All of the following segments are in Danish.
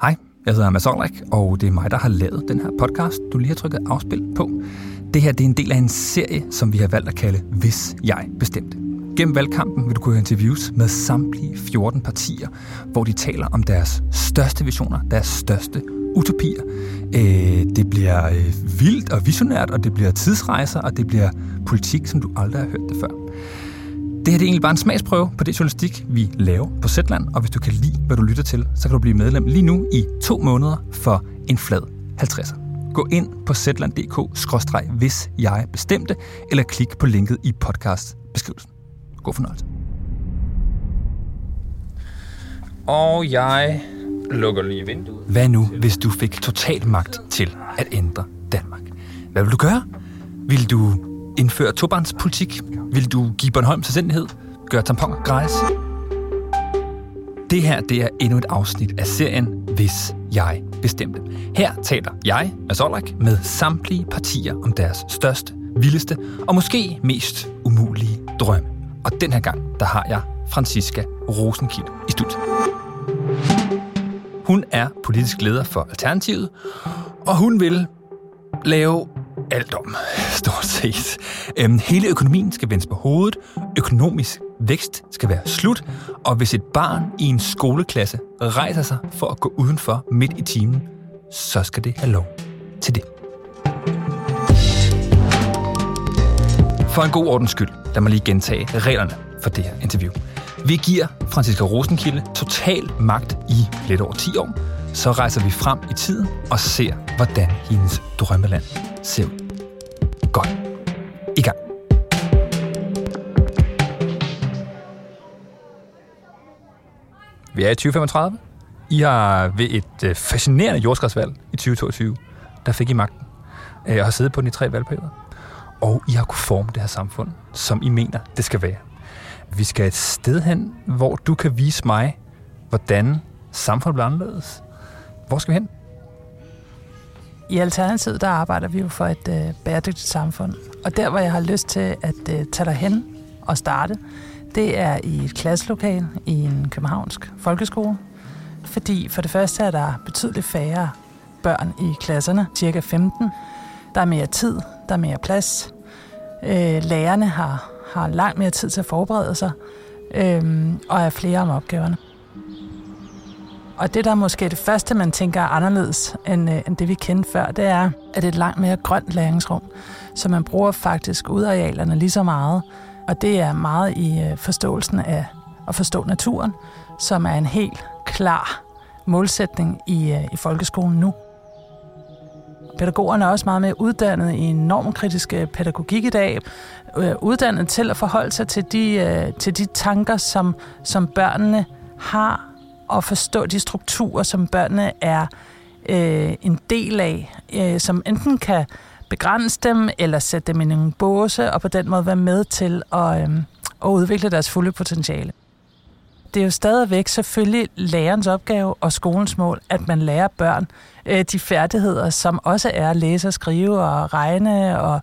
Hej, jeg hedder Mads Olrik, og det er mig, der har lavet den her podcast, du lige har trykket afspil på. Det her det er en del af en serie, som vi har valgt at kalde Hvis jeg bestemte. Gennem valgkampen vil du kunne høre interviews med samtlige 14 partier, hvor de taler om deres største visioner, deres største utopier. Øh, det bliver øh, vildt og visionært, og det bliver tidsrejser, og det bliver politik, som du aldrig har hørt det før. Det her det er egentlig bare en smagsprøve på det journalistik, vi laver på Zetland, og hvis du kan lide, hvad du lytter til, så kan du blive medlem lige nu i to måneder for en flad 50'er. Gå ind på zetland.dk-hvis jeg bestemte, eller klik på linket i podcastbeskrivelsen. God fornøjelse. Og jeg lukker lige vinduet. Hvad nu, hvis du fik total magt til at ændre Danmark? Hvad vil du gøre? Vil du indføre tobarnspolitik? Vil du give Bornholm selvstændighed? Gøre tamponer gratis? Det her det er endnu et afsnit af serien Hvis jeg bestemte. Her taler jeg, Mads Olrik, med samtlige partier om deres største, vildeste og måske mest umulige drømme. Og den her gang, der har jeg Franziska Rosenkilde i studiet. Hun er politisk leder for Alternativet, og hun vil lave alt om, stort set. Øhm, hele økonomien skal vendes på hovedet, økonomisk vækst skal være slut, og hvis et barn i en skoleklasse rejser sig for at gå udenfor midt i timen, så skal det have lov til det. For en god ordens skyld, lad mig lige gentage reglerne for det her interview. Vi giver Franziska Rosenkilde total magt i lidt over 10 år. Så rejser vi frem i tiden og ser, hvordan hendes drømmeland ser ud. Godt. I gang. Vi er i 2035. I har ved et øh, fascinerende jordskredsvalg i 2022, der fik I magten, øh, Jeg har siddet på den i tre valgperioder. Og I har kunne forme det her samfund, som I mener, det skal være. Vi skal et sted hen, hvor du kan vise mig, hvordan samfundet bliver anderledes. Hvor skal vi hen? I Alternativet, der arbejder vi jo for et øh, bæredygtigt samfund. Og der, hvor jeg har lyst til at øh, tage dig hen og starte, det er i et klasselokal i en københavnsk folkeskole. Fordi for det første er der betydeligt færre børn i klasserne, cirka 15. Der er mere tid, der er mere plads. Øh, lærerne har, har langt mere tid til at forberede sig, øh, og er flere om opgaverne. Og det, der er måske det første, man tænker er anderledes end, øh, end det, vi kendte før, det er, at det er et langt mere grønt læringsrum. Så man bruger faktisk udarealerne lige så meget. Og det er meget i øh, forståelsen af at forstå naturen, som er en helt klar målsætning i, øh, i folkeskolen nu. Pædagogerne er også meget mere uddannet i normkritisk pædagogik i dag, øh, uddannet til at forholde sig til de, øh, til de tanker, som, som børnene har at forstå de strukturer, som børnene er øh, en del af, øh, som enten kan begrænse dem eller sætte dem i en båse, og på den måde være med til at, øh, at udvikle deres fulde potentiale. Det er jo stadigvæk selvfølgelig lærerens opgave og skolens mål, at man lærer børn øh, de færdigheder, som også er at læse og skrive og regne og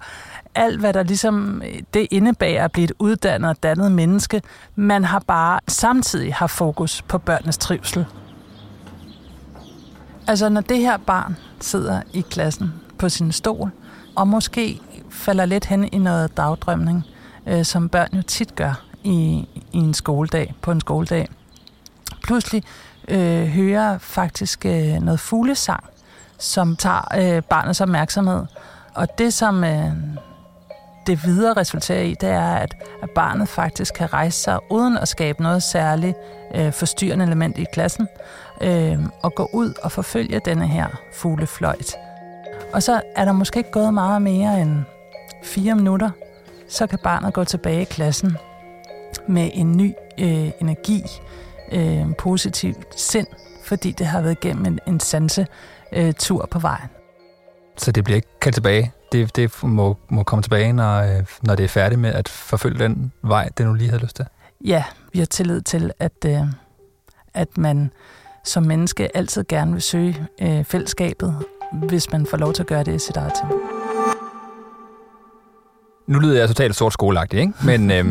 alt, hvad der ligesom det indebærer at blive et uddannet og dannet menneske. Man har bare samtidig har fokus på børnenes trivsel. Altså, når det her barn sidder i klassen på sin stol, og måske falder lidt hen i noget dagdrømning, øh, som børn jo tit gør i, i en skoledag, på en skoledag. Pludselig øh, hører faktisk øh, noget fuglesang, som tager øh, barnets opmærksomhed. Og det, som øh, det videre resulterer i, det er, at, at barnet faktisk kan rejse sig uden at skabe noget særligt øh, forstyrrende element i klassen, øh, og gå ud og forfølge denne her fuglefløjt. Og så er der måske ikke gået meget mere end fire minutter, så kan barnet gå tilbage i klassen med en ny øh, energi, øh, positiv sind, fordi det har været igennem en, en sanse øh, tur på vejen. Så det bliver ikke kaldt tilbage? Det, det må, må komme tilbage, når, øh, når det er færdigt med at forfølge den vej, det nu lige havde lyst til? Ja, vi har tillid til, at, øh, at man som menneske altid gerne vil søge øh, fællesskabet, hvis man får lov til at gøre det i sit eget tempo. Nu lyder jeg totalt sort skoleagtig, ikke? Men, øhm,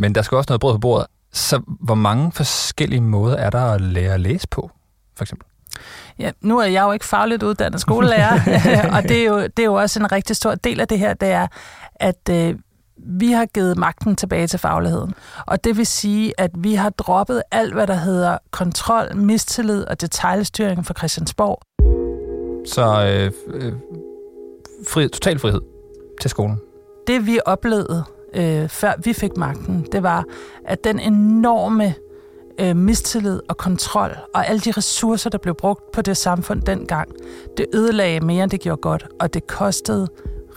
men der skal også noget brød på bordet. Så hvor mange forskellige måder er der at lære at læse på, for eksempel? Ja, nu er jeg jo ikke fagligt uddannet skolelærer, og det er, jo, det er jo også en rigtig stor del af det her, det er, at øh, vi har givet magten tilbage til fagligheden. Og det vil sige, at vi har droppet alt, hvad der hedder kontrol, mistillid og detaljstyring fra Christiansborg. Så øh, øh, fri, total frihed til skolen. Det vi oplevede, øh, før vi fik magten, det var, at den enorme øh, mistillid og kontrol og alle de ressourcer, der blev brugt på det samfund dengang, det ødelagde mere, end det gjorde godt, og det kostede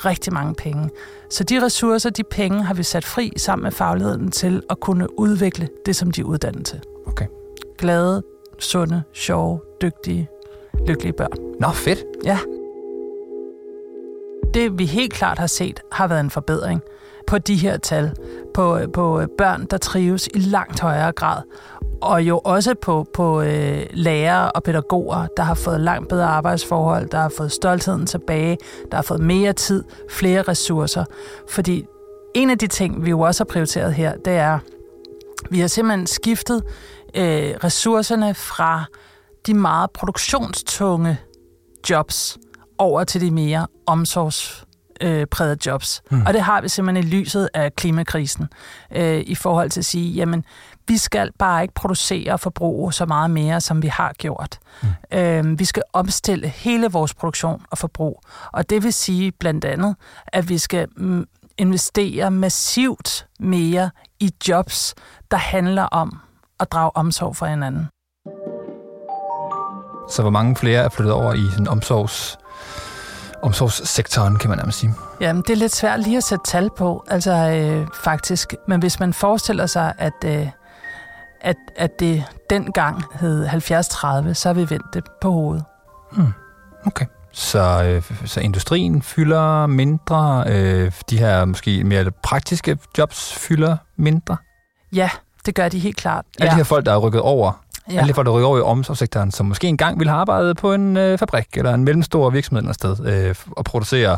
rigtig mange penge. Så de ressourcer, de penge, har vi sat fri sammen med fagligheden til at kunne udvikle det, som de er uddannet til. Okay. Glade, sunde, sjove, dygtige, lykkelige børn. Nå, fedt. Ja. Det vi helt klart har set, har været en forbedring på de her tal, på, på børn, der trives i langt højere grad, og jo også på, på øh, lærere og pædagoger, der har fået langt bedre arbejdsforhold, der har fået stoltheden tilbage, der har fået mere tid, flere ressourcer. Fordi en af de ting, vi jo også har prioriteret her, det er, vi har simpelthen skiftet øh, ressourcerne fra de meget produktionstunge jobs over til de mere omsorgsprægede jobs. Mm. Og det har vi simpelthen i lyset af klimakrisen, øh, i forhold til at sige, jamen, vi skal bare ikke producere og forbruge så meget mere, som vi har gjort. Mm. Øh, vi skal omstille hele vores produktion og forbrug. Og det vil sige blandt andet, at vi skal mm, investere massivt mere i jobs, der handler om at drage omsorg for hinanden. Så hvor mange flere er flyttet over i sådan omsorgs, omsorgssektoren, kan man nærmest sige? Jamen, det er lidt svært lige at sætte tal på, altså øh, faktisk. Men hvis man forestiller sig, at, øh, at, at det dengang hed 70-30, så har vi vendt det på hovedet. Hmm. Okay. Så, øh, så industrien fylder mindre, øh, de her måske mere praktiske jobs fylder mindre? Ja, det gør de helt klart. Alle ja. de her folk, der er rykket over, Ja. alle de folk, der rykker over i omsorgssektoren, som måske engang ville have arbejdet på en øh, fabrik eller en mellemstor virksomhed eller sted øh, og producere,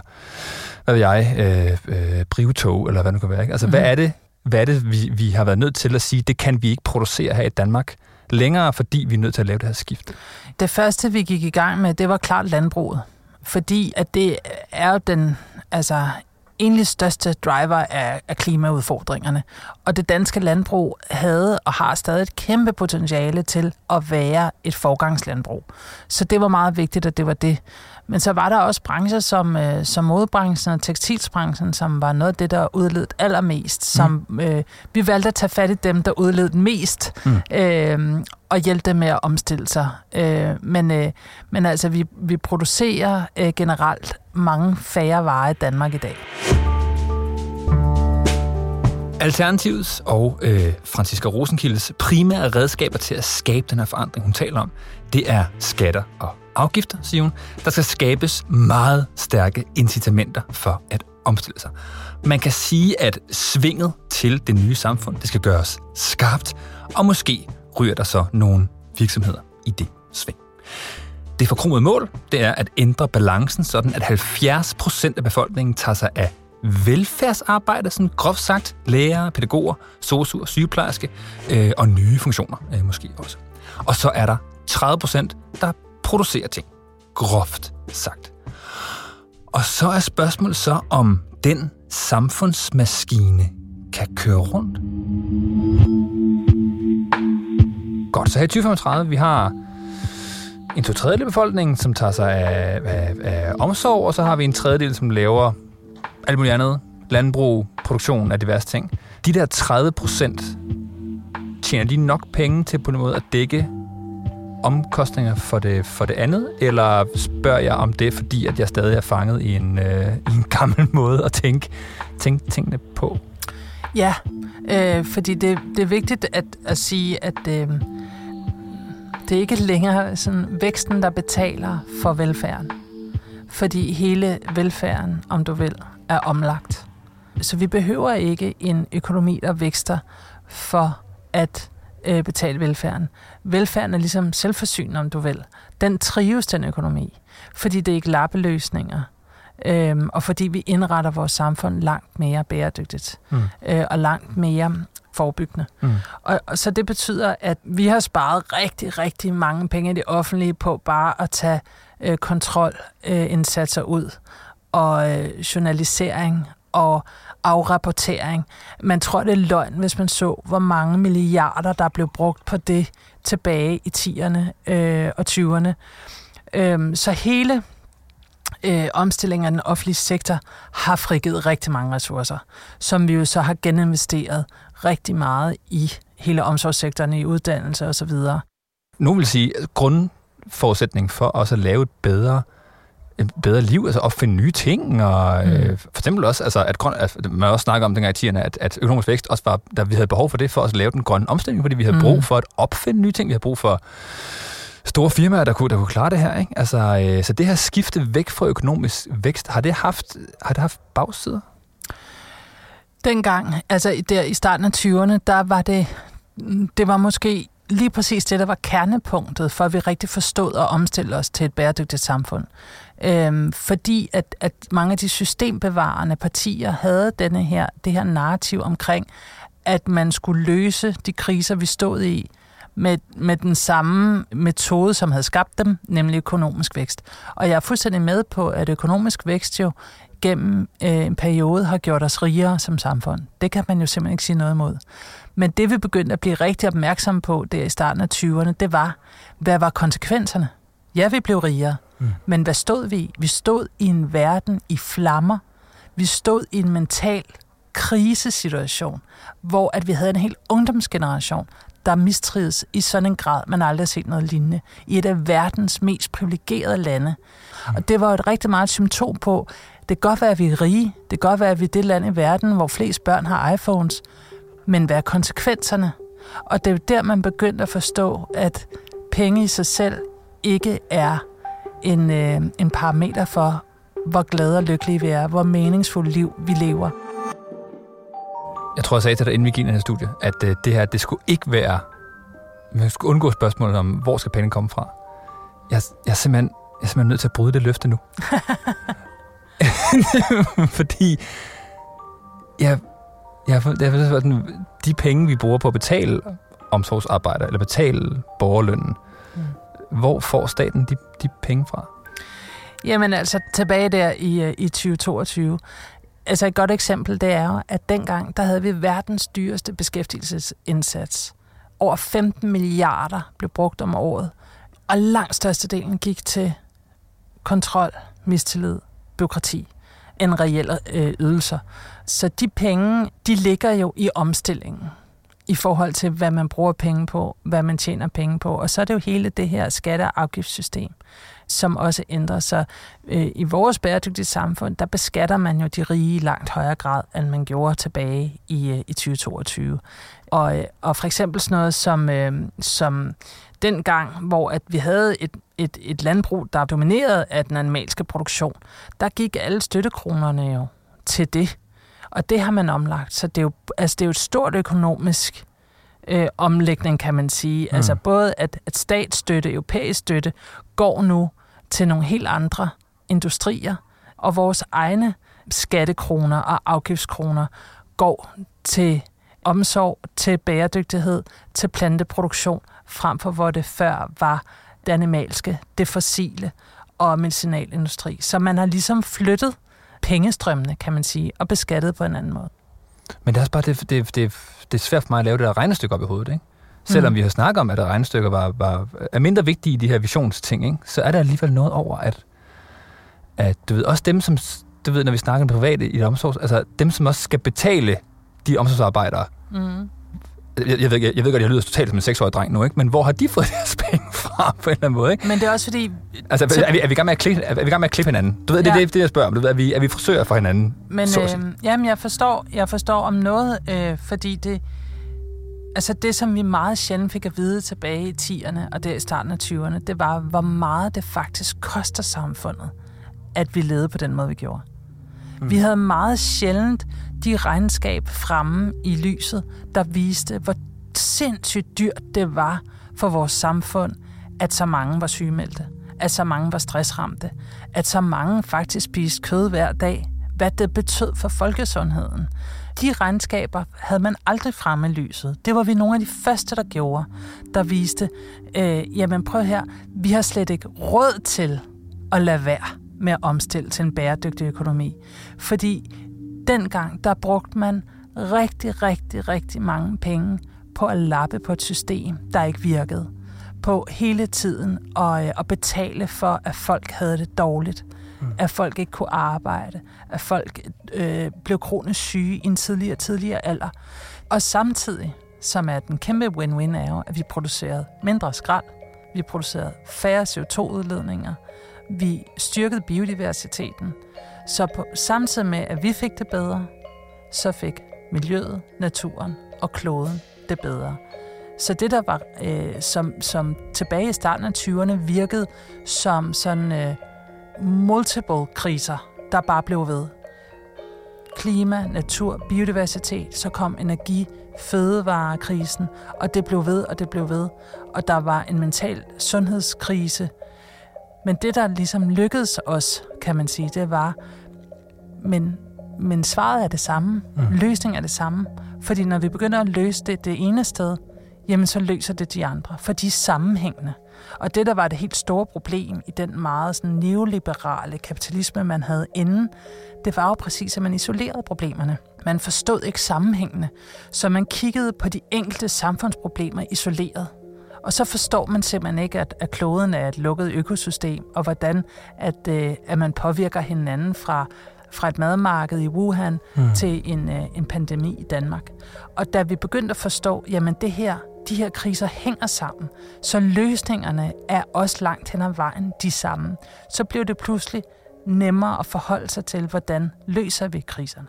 hvad ved jeg, øh, øh, brivtog eller hvad det kan være. Ikke? Altså, mm. hvad er det, hvad er det vi, vi har været nødt til at sige, det kan vi ikke producere her i Danmark længere, fordi vi er nødt til at lave det her skift? Det første, vi gik i gang med, det var klart landbruget. Fordi at det er den altså, egentlig største driver af, af klimaudfordringerne. Og det danske landbrug havde og har stadig et kæmpe potentiale til at være et forgangslandbrug. Så det var meget vigtigt, at det var det. Men så var der også brancher som, øh, som modebranchen og tekstilsbranchen, som var noget af det, der udledt allermest. Som, mm. øh, vi valgte at tage fat i dem, der udledte mest, mm. øh, og hjælpe dem med at omstille sig. Øh, men, øh, men altså, vi, vi producerer øh, generelt mange færre varer i Danmark i dag. Alternativets og øh, Franziska Rosenkildes primære redskaber til at skabe den her forandring, hun taler om, det er skatter og afgifter, siger hun. Der skal skabes meget stærke incitamenter for at omstille sig. Man kan sige, at svinget til det nye samfund, det skal gøres skarpt, og måske ryger der så nogle virksomheder i det sving. Det forkromede mål, det er at ændre balancen, sådan at 70% af befolkningen tager sig af velfærdsarbejde, sådan groft sagt, lærere, pædagoger, sosuer, sygeplejerske øh, og nye funktioner øh, måske også. Og så er der 30%, der producerer ting, groft sagt. Og så er spørgsmålet så, om den samfundsmaskine kan køre rundt. Godt, så her i 2035, vi har en to tredjedel af befolkningen, som tager sig af, af, af omsorg, og så har vi en tredjedel, som laver alt muligt andet. Landbrug, produktion af diverse ting. De der 30 procent, tjener de nok penge til på en måde at dække omkostninger for det, for det andet? Eller spørger jeg om det, fordi at jeg stadig er fanget i en, øh, i en gammel måde at tænke, tænke tingene på? Ja, øh, fordi det, det er vigtigt at, at sige, at øh, det er ikke længere sådan væksten, der betaler for velfærden. Fordi hele velfærden, om du vil, er omlagt. Så vi behøver ikke en økonomi, der vækster for at øh, betale velfærden. Velfærden er ligesom selvforsynende, om du vil. Den trives, den økonomi, fordi det er ikke lappeløsninger øhm, og fordi vi indretter vores samfund langt mere bæredygtigt mm. øh, og langt mere forebyggende. Mm. Og, og så det betyder, at vi har sparet rigtig, rigtig mange penge i det offentlige på bare at tage øh, kontrolindsatser øh, ud og øh, journalisering og afrapportering. Man tror, det er løgn, hvis man så, hvor mange milliarder, der blev brugt på det tilbage i 10'erne øh, og 20'erne. Øh, så hele øh, omstillingen af den offentlige sektor har frigivet rigtig mange ressourcer, som vi jo så har geninvesteret rigtig meget i hele omsorgssektoren, i uddannelse osv. Nu vil sige, at grundforudsætning for også at lave et bedre et bedre liv, altså opfinde nye ting, og mm. øh, for eksempel også, altså, at, grøn, at man også snakker om dengang i 10'erne, at, at økonomisk vækst også var, der vi havde behov for det, for at lave den grønne omstilling, fordi vi havde mm. brug for at opfinde nye ting, vi havde brug for store firmaer, der kunne, der kunne klare det her. Ikke? Altså, øh, så det her skifte væk fra økonomisk vækst, har det haft, har det haft bagsider? Dengang, altså der i starten af 20'erne, der var det, det var måske lige præcis det, der var kernepunktet, for at vi rigtig forstod at omstille os til et bæredygtigt samfund. Øhm, fordi at, at mange af de systembevarende partier havde denne her, det her narrativ omkring, at man skulle løse de kriser, vi stod i, med, med den samme metode, som havde skabt dem, nemlig økonomisk vækst. Og jeg er fuldstændig med på, at økonomisk vækst jo gennem øh, en periode har gjort os rigere som samfund. Det kan man jo simpelthen ikke sige noget imod. Men det vi begyndte at blive rigtig opmærksomme på der i starten af 20'erne, det var, hvad var konsekvenserne? Ja, vi blev rigere, mm. men hvad stod vi i? Vi stod i en verden i flammer. Vi stod i en mental krisesituation, hvor at vi havde en hel ungdomsgeneration, der mistrides i sådan en grad, man aldrig har set noget lignende, i et af verdens mest privilegerede lande. Mm. Og det var et rigtig meget symptom på, det kan godt være, at vi er rige, det kan godt være, at vi er det land i verden, hvor flest børn har iPhones, men hvad er konsekvenserne? Og det er der, man begyndte at forstå, at penge i sig selv ikke er en, øh, en parameter for, hvor glade og lykkelige vi er, hvor meningsfuldt liv vi lever. Jeg tror, jeg sagde til dig, inden vi gik ind i studie, at øh, det her, det skulle ikke være... Man skulle undgå spørgsmålet om, hvor skal penge komme fra. Jeg, jeg, er, simpelthen, jeg er simpelthen nødt til at bryde det løfte nu. Fordi jeg, jeg, jeg, jeg sådan, de penge, vi bruger på at betale omsorgsarbejder, eller betale borgerlønnen, mm. hvor får staten de, de penge fra? Jamen altså, tilbage der i, øh, i 2022, altså et godt eksempel, det er jo, at dengang, der havde vi verdens dyreste beskæftigelsesindsats. Over 15 milliarder blev brugt om året, og langt størstedelen gik til kontrol, mistillid, byråkrati end reelle øh, ydelser. Så de penge, de ligger jo i omstillingen i forhold til, hvad man bruger penge på, hvad man tjener penge på. Og så er det jo hele det her skatte- og afgiftssystem, som også ændrer sig. Øh, I vores bæredygtige samfund, der beskatter man jo de rige i langt højere grad, end man gjorde tilbage i, øh, i 2022. Og, øh, og for eksempel sådan noget som, øh, som den gang, hvor at vi havde et, et, et landbrug, der dominerede af den animalske produktion, der gik alle støttekronerne jo til det. Og det har man omlagt. Så det er jo, altså det er jo et stort økonomisk øh, omlægning, kan man sige. Mm. Altså både at, at statsstøtte, europæisk støtte, går nu til nogle helt andre industrier, og vores egne skattekroner og afgiftskroner går til omsorg, til bæredygtighed, til planteproduktion, frem for hvor det før var det animalske, det fossile og medicinalindustri. Så man har ligesom flyttet pengestrømmene, kan man sige, og beskattet på en anden måde. Men det er også bare, det, det, det, det er svært for mig at lave det der regnestykke op i hovedet, ikke? Selvom mm. vi har snakket om, at regnestykker var, var, er mindre vigtige i de her visionsting, ikke? så er der alligevel noget over, at, at du ved, også dem, som, du ved, når vi snakker om private i omsorg, altså dem, som også skal betale de omsorgsarbejdere, mm jeg, jeg, ved, jeg, jeg ved godt, jeg lyder totalt som en seksårig dreng nu, ikke? men hvor har de fået deres penge fra på en eller anden måde? Ikke? Men det er også fordi... Altså, er, er, vi, er, vi, gang med at klippe, er, vi i gang med at klippe hinanden? Du ved, ja. det er det, det, jeg spørger om. Du ved, er, vi, er vi frisører for hinanden? Men, øh, jamen, jeg forstår, jeg forstår om noget, øh, fordi det... Altså det, som vi meget sjældent fik at vide tilbage i 10'erne og der i starten af 20'erne, det var, hvor meget det faktisk koster samfundet, at vi levede på den måde, vi gjorde. Mm. Vi havde meget sjældent de regnskab fremme i lyset, der viste, hvor sindssygt dyrt det var for vores samfund, at så mange var sygemeldte. at så mange var stressramte, at så mange faktisk spiste kød hver dag, hvad det betød for folkesundheden. De regnskaber havde man aldrig fremme i lyset. Det var vi nogle af de første, der gjorde, der viste, øh, jamen prøv her, vi har slet ikke råd til at lade være med at omstille til en bæredygtig økonomi. Fordi dengang, der brugte man rigtig, rigtig, rigtig mange penge på at lappe på et system, der ikke virkede. På hele tiden at, øh, at betale for, at folk havde det dårligt. Mm. At folk ikke kunne arbejde. At folk øh, blev kronisk syge i en tidligere, tidligere alder. Og samtidig, som er den kæmpe win-win, er jo, at vi producerede mindre skrald. Vi producerede færre CO2-udledninger. Vi styrkede biodiversiteten. Så på, samtidig med, at vi fik det bedre, så fik miljøet, naturen og kloden det bedre. Så det, der var, øh, som, som tilbage i starten af 20'erne virkede som sådan øh, multiple kriser, der bare blev ved. Klima, natur, biodiversitet, så kom energi, fødevarekrisen, og det blev ved, og det blev ved. Og der var en mental sundhedskrise. Men det, der ligesom lykkedes os, kan man sige, det var, men, men svaret er det samme. Mm. Løsningen er det samme. Fordi når vi begynder at løse det det ene sted, jamen så løser det de andre, for de er sammenhængende. Og det, der var det helt store problem i den meget sådan, neoliberale kapitalisme, man havde inden, det var jo præcis, at man isolerede problemerne. Man forstod ikke sammenhængende, så man kiggede på de enkelte samfundsproblemer isoleret. Og så forstår man simpelthen ikke, at, at kloden er et lukket økosystem, og hvordan at, øh, at man påvirker hinanden fra, fra et madmarked i Wuhan mm. til en, øh, en pandemi i Danmark. Og da vi begyndte at forstå, jamen det her, de her kriser hænger sammen, så løsningerne er også langt hen ad vejen de samme, så blev det pludselig nemmere at forholde sig til, hvordan løser vi kriserne.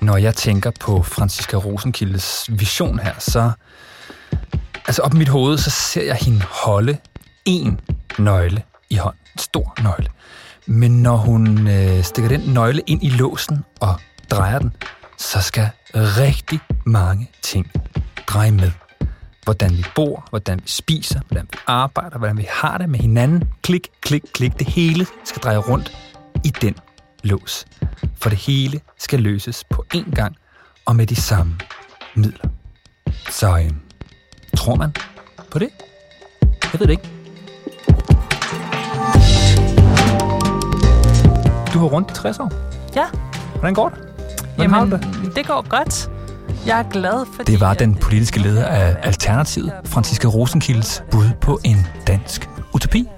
Når jeg tænker på Franziska Rosenkildes vision her, så altså op i mit hoved, så ser jeg hende holde en nøgle i hånden. En stor nøgle. Men når hun øh, stikker den nøgle ind i låsen og drejer den, så skal rigtig mange ting dreje med. Hvordan vi bor, hvordan vi spiser, hvordan vi arbejder, hvordan vi har det med hinanden. Klik, klik, klik. Det hele skal dreje rundt i den lås. For det hele skal løses på én gang og med de samme midler. Så øh, tror man på det? Jeg ved det ikke. Du har rundt i 60 år. Ja. Hvordan går det? Hvordan Jamen, har du det? det går godt. Jeg er glad, fordi... Det var den politiske leder af Alternativet, Franziska Rosenkildes bud på en dansk utopi.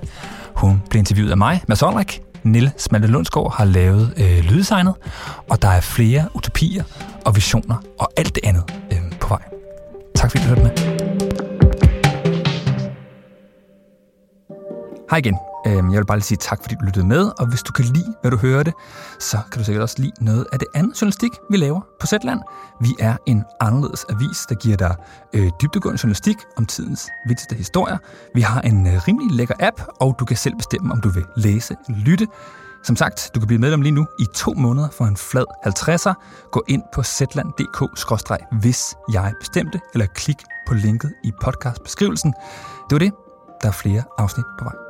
Hun blev interviewet af mig, Mads Olrik. Nille Smalte Lundsgaard har lavet øh, lyddesignet, og der er flere utopier og visioner og alt det andet øh, på vej. Tak fordi du hørte med. Hej igen. Øhm, jeg vil bare lige sige tak, fordi du lyttede med, og hvis du kan lide, hvad du hørte, så kan du sikkert også lide noget af det andet journalistik, vi laver på Zetland. Vi er en anderledes avis, der giver dig øh, dybdegående journalistik om tidens vigtigste historier. Vi har en øh, rimelig lækker app, og du kan selv bestemme, om du vil læse eller lytte. Som sagt, du kan blive medlem lige nu i to måneder for en flad 50'er. Gå ind på zland.dk-hvis jeg bestemte, eller klik på linket i podcastbeskrivelsen. Det var det. Der er flere afsnit på vej.